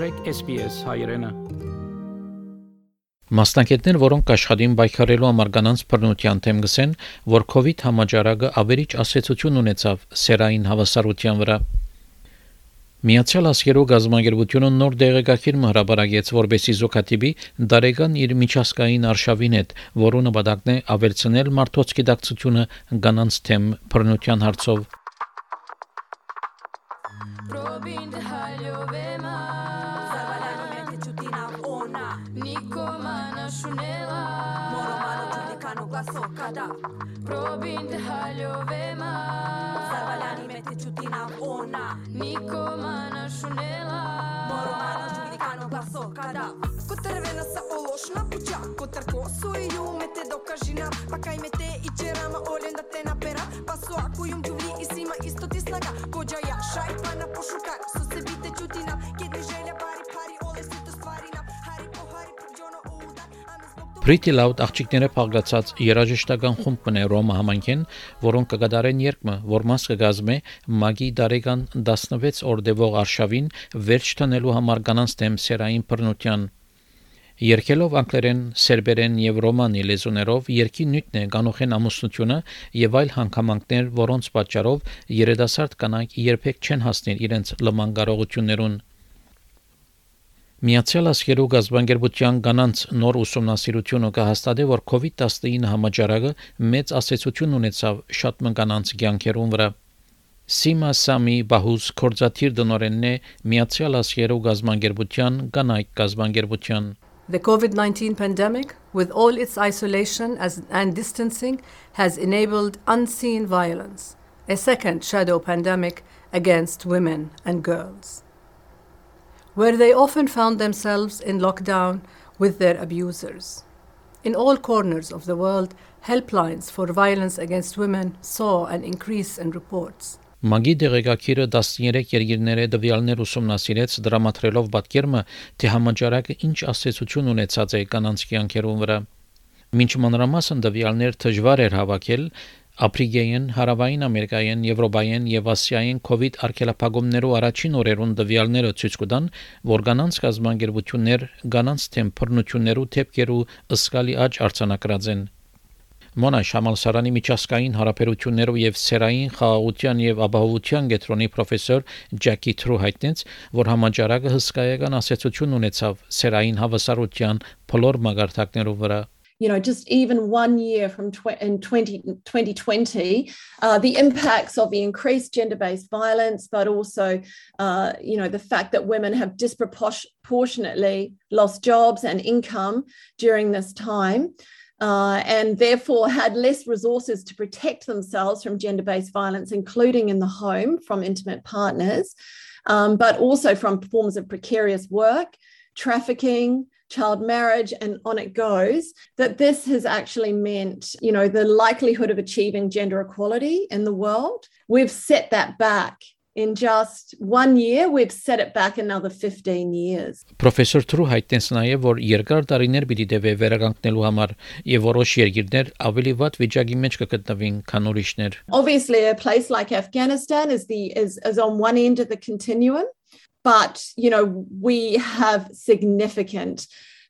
մտրեք SPS հայրենը Մասնակիցներ, որոնք աշխատին պայքարելու համար կանանց բռնության թեմ գսեն, որ COVID համաճարակը ավերիչ ասացություն ունեցավ սերային հավասարության վրա։ Միացյալ Աշխարհի գազམ་ագերբությունը նոր դեղեկագիր հրաբարագեց, որբեսի զոքատիբի դարեգան իր միջազգային արշավին հետ, որոնը նպատակն է ավելցնել մարդոց գիտակցությունը կանանց թեմ բռնության հարցով։ Probin de haljovema Стукано гласока да Пробин те халјовема Заваљани ме те чутина она. Никома нашунела Морома на чутикано гласока да Ко трвена са олошна пуча, Ко тркосо и јуме те докажи нам. Па кај ме те и черама олен да те напера. Па со ако јум џувли и сима исто ти слага Коджа ја шајпа на пошукар Pretty Loud աղջիկները փաղկացած երաժշտական խումբ մնե Ռոմա համանքեն, որոնք կգադարեն երկմը, որ մաս կգազմե Մագի Դարեգան 16 օրդեվող արշավին վերջ տնելու համար կանանց դեմ սերային բռնության Երկելով անգլերեն, սերբերեն եւ ռոմանի լեզուներով երկի նյութն է կանոխեն ամուսնությունը եւ այլ հանգամանքներ, որոնց պատճառով երիտասարդ կանայք երբեք չեն հասնել իրենց լման կարողություններուն Միացյալ Աշխարհի գազբանգերության կանանց նոր ուսումնասիրությունը կհաստատի, որ COVID-19 համաճարակը մեծ ասացություն ունեցավ շատ կանանց կյանքերուն վրա։ Սիմա Սամի Բահուս կորզաթիր դնորենն է Միացյալ Աշխարհի գազբանգերության կանայք գազբանգերության The COVID 19 pandemic, with all its isolation as, and distancing, has enabled unseen violence, a second shadow pandemic against women and girls. Where they often found themselves in lockdown with their abusers. In all corners of the world, helplines for violence against women saw an increase in reports. Մագի դեղեկագիրը 13 երկիրների դվյալներ ուսումնասիրեց դրամատրելով պատկերումը, թե համաճարակը ինչ ասացություն ունեցած է կանանց կյանքերուն վրա։ Մինչ մանրամասն դվյալներ դժվար էր հավաքել, Աֆրիկայեն, Հարավային Ամերիկայեն, Եվրոպայեն եւ Ասիայեն COVID արգելափակումներու առաջին օրերուն դվյալները ցույց կտան, որ կանանց կազմակերպություններ կանանց թեմ բռնություններու թեփքերու ըսկալի աճ արձանագրած են։ Մոնա Շամալսարանի միջազգային հարաբերություններով եւ սերային խաղաղության եւ ապահովության կենտրոնի պրոֆեսոր Ջակի Թրու հայտնեց, որ համաճարակը հսկայական ասացություն ունեցավ սերային հավասարության բոլոր մագարտակներով վրա։ you know, just even one year from tw- in 20, 2020, uh, the impacts of the increased gender based violence, but also, uh, you know, the fact that women have disproportionately lost jobs and income during this time. Uh, and therefore had less resources to protect themselves from gender based violence, including in the home from intimate partners, um, but also from forms of precarious work, trafficking, child marriage, and on it goes, that this has actually meant, you know, the likelihood of achieving gender equality in the world. We've set that back. In just one year, we've set it back another 15 years. Պրոֆեսոր Թրու հայտնեց նաև, որ երկար տարիներ պիտի դեպի վերականգնելու համար եւ որոշ երկիրներ ավելի վատ վիճակի մեջ կգտնվին, քան ուրիշներ։ Obviously, a place like Afghanistan is the is, is on one end of the continuum, but you know, we have significant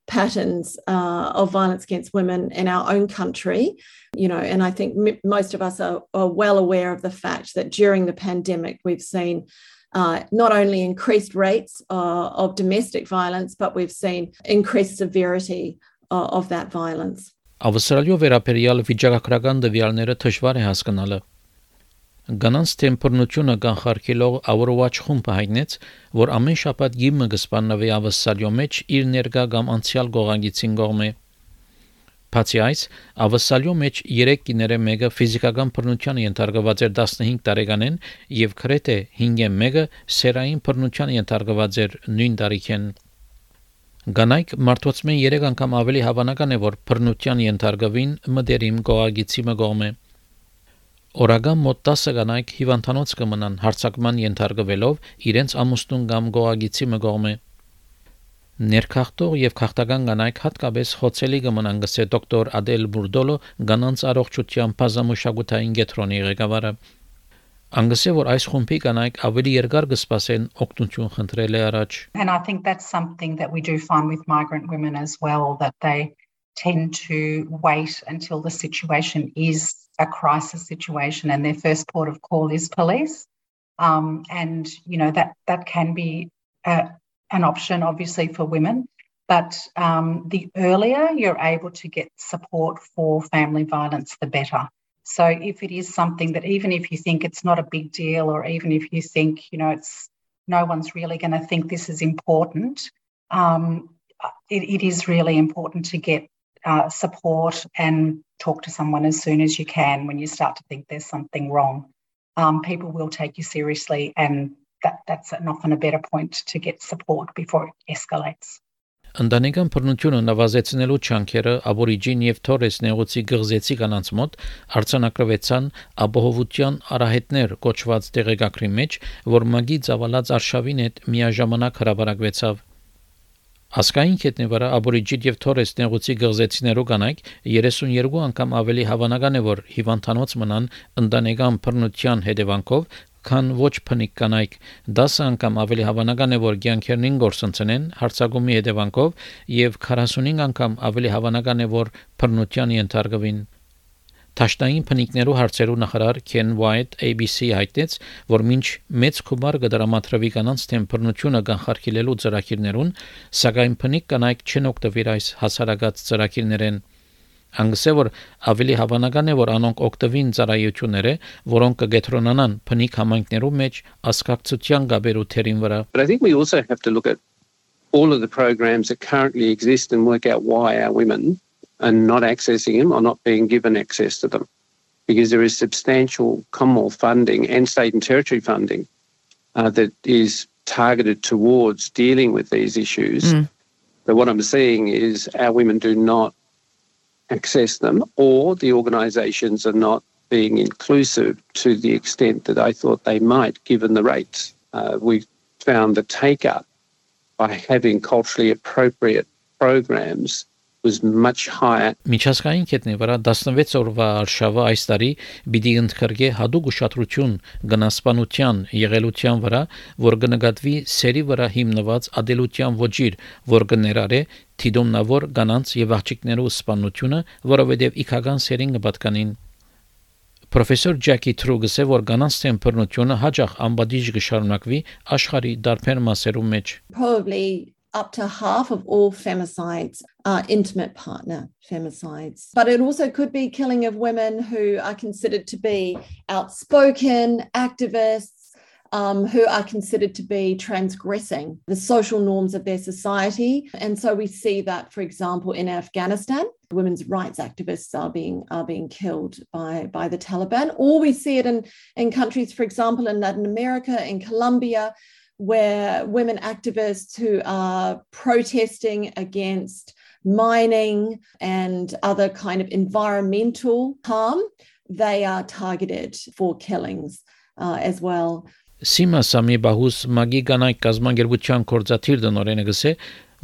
patterns uh, of violence against women in our own country. You know, and I think m- most of us are, are well aware of the fact that during the pandemic, we've seen uh, not only increased rates uh, of domestic violence, but we've seen increased severity uh, of that violence. Ավստրալիո վերապերյալ վիճակագրական դվյալները դժվար է հասկանալը։ Գանանց տեմպերատուրը կանխարգելող Overwatch խումբը հայտնեց, որ ամեն շաբաթ գիմը կսպաննվի ավսալյո մեջ իր ներկա կամ անցյալ գողանգիցին կողմը։ Բացի այս, ավսալյո մեջ 3 կիները մեկը ֆիզիկական բռնության ենթարկված էր 15 տարեկանեն եւ քրեթե 5-ը մեկը սերային բռնության ենթարկված էր նույն տարիքեն։ Գանայք մարդոց մեն 3 անգամ ավելի հավանական է, որ բռնության ենթարկվին մտերիմ գողագիցի մգոմը։ Օրական մոտ 10 կանայք հիվանդանոց կմնան հարցակման ենթարկվելով իրենց ամուսնուն կամ գողագիցի մգողմե։ Ներքախտող եւ քաղաքական կանայք հատկապես խոցելի կմնան գսե դոկտոր Ադել Բուրդոլո գանանց առողջության բազմամշակութային կենտրոնի ղեկավարը։ Անգսե որ այս խումբի կանայք ավելի երկար կսպասեն օգնություն խնդրել է առաջ։ And I think that's something that we do find with migrant women as well, that they tend to wait until the situation is a crisis situation and their first port of call is police. Um, and, you know, that, that can be uh, an option, obviously, for women. But um, the earlier you're able to get support for family violence, the better. So if it is something that even if you think it's not a big deal, or even if you think, you know, it's no one's really going to think this is important, um, it, it is really important to get uh, support and talk to someone as soon as you can when you start to think there's something wrong. Um, people will take you seriously, and that, that's an often a better point to get support before it escalates. Ընտանեկան բռնությունը նվազեցնելու չանքերը աբորիջին եւ թորես նեղուցի գղզեցի կանանց մոտ արցանակրվեցան ապահովության արահետներ կոչված տեղեկագրի մեջ, որ մագի ցավալած արշավին հետ միաժամանակ հրաբարակվեցավ։ Ասկային կետնի վրա աբորիջիտ եւ թորես նեղուցի գղզեցիներու կանայք 32 անգամ ավելի հավանական է որ հիվանդանոց մնան ընտանեկան բռնության հետևանքով քան ոչ փնիկ կանայք 10 անգամ ավելի հավանական է որ ցանկերնին գործընծնեն հարցակումի հետևանքով եւ 45 անգամ ավելի հավանական է որ բռնության ենթարկվին Տաշտային փնիկներու հարցերու նախարար Ken White ABC հայտնեց, որ մինչ մեծ կոմար կդրամատրվի կանանց թեմ բռնությունը կանխարգելելու ծրագիրներուն, սակայն փնիկ կանայք չեն օգտվիր այս հասարակած ծրագիրներեն Անգսե որ ավելի հավանական է որ անոնք օգտվին ծառայությունները, որոնք կգետրոնանան փնիկ համայնքներու մեջ ասկակցության գաբերու թերին վրա։ But I think we also have to look at all of the programs that currently exist and work out why our women are not accessing them or not being given access to them. Because there is substantial Commonwealth funding and state and territory funding uh, that is targeted towards dealing with these issues. But what I'm seeing is our women do not access them, or the organisations are not being inclusive to the extent that I thought they might, given the rates. Uh, we found the take up by having culturally appropriate programs was much higher. Միջազգային կետնի վրա 16 օրվա արշավը այս տարի պիտի ընդգրկե հadoop ուշադրություն գնասպանության եղելության վրա, որ կնկատվի սերի վրա հիմնված ադելության ոչիր, որ կներարե թիդոմնավոր կանանց եւ աղջիկներու սպանությունը, որովհետեւ իքական սերին կպատկանին Պրոֆեսոր Ջակի Թրուգսը որ կանանց թեմ բռնությունը հաջող ամբադիժ կշարունակվի աշխարհի դարբեր մասերում մեջ Probably up to half of all femicides are intimate partner femicides. But it also could be killing of women who are considered to be outspoken activists. Um, who are considered to be transgressing the social norms of their society. And so we see that, for example, in Afghanistan, women's rights activists are being are being killed by, by the Taliban. Or we see it in, in countries, for example, in Latin America, in Colombia, where women activists who are protesting against mining and other kind of environmental harm, they are targeted for killings uh, as well. Սիմա Սամի Բահուս մագի կանայք գազագերբության կորզաթիր դնորենը գսե,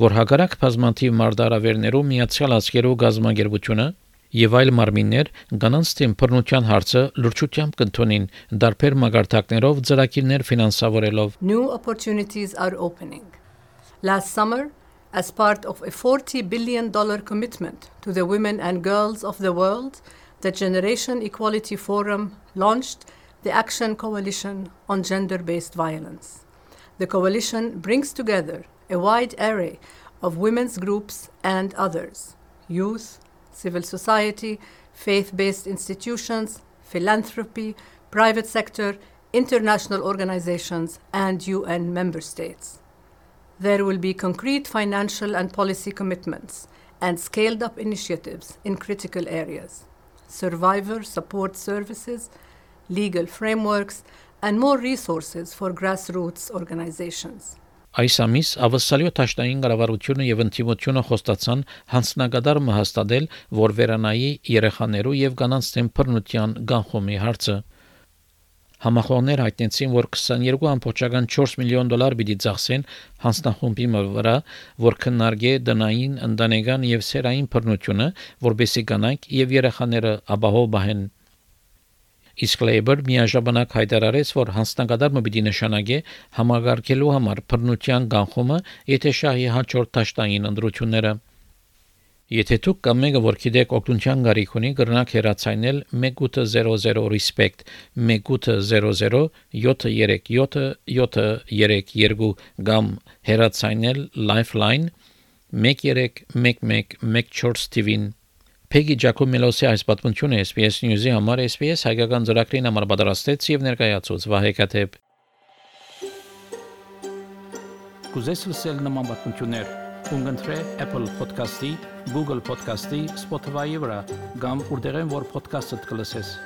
որ հակառակ բազմաթիվ մարդարավերներով միացյալ ազգերով գազագերբությունը եւ այլ մարմիններ կանանց թեմ բռնության հարցը լրջությամբ կընդունին դարբեր մագարտակներով ծրագիրներ ֆինանսավորելով New opportunities are opening. Last summer, as part of a $40 billion commitment to the women and girls of the world, the Generation Equality Forum launched the Action Coalition on Gender Based Violence. The coalition brings together a wide array of women's groups and others youth, civil society, faith based institutions, philanthropy, private sector, international organizations, and UN member states. There will be concrete financial and policy commitments and scaled up initiatives in critical areas survivor support services, legal frameworks, and more resources for grassroots organizations. Այս ամիս ավսալյո ճաշտային կառավարությունը եւ ընտիմությունը խոստացան հանցնագետար մհաստատել, որ վերանայի երեխաներու եւ կանանց թեմ բռնության գանխոմի հարցը։ Համախոհներ հայտնեցին, որ 22.4 միլիոն դոլար պիտի ծախսեն հանցնախումբի վրա, որ քննարկե դնային, ընտանեկան եւ սերային բռնությունը, որբեսի կանայք եւ երեխաները ապահով բահեն Իսկ Labor միաժամանակ հայտարարեց, որ հանձնագետարը պիտի նշանակե համագարկելու համար բռնության կանխումը, եթե շահի հաջորդ տաշտային ընդրությունները Եթե դուք կամ մեկը որ գիտեք օգնության գարիք ունի, կրնակ հեռացայնել 1800 respect 1800 737 732 կամ հեռացայնել lifeline 131114 TV-ին Peggy Giacomelosi այս պատմությունը SPS News-ի համար SPS հայկական ծրագրին համար պատրաստեց եւ ներկայացուց Վահե Կաթեփ Կուզես լսել նման պատմություններ կընտրե Apple Podcast-ի, Google Podcast-ի, Spotify-ի վրա, կամ որտեղեն որ podcast-ը դուք լսես։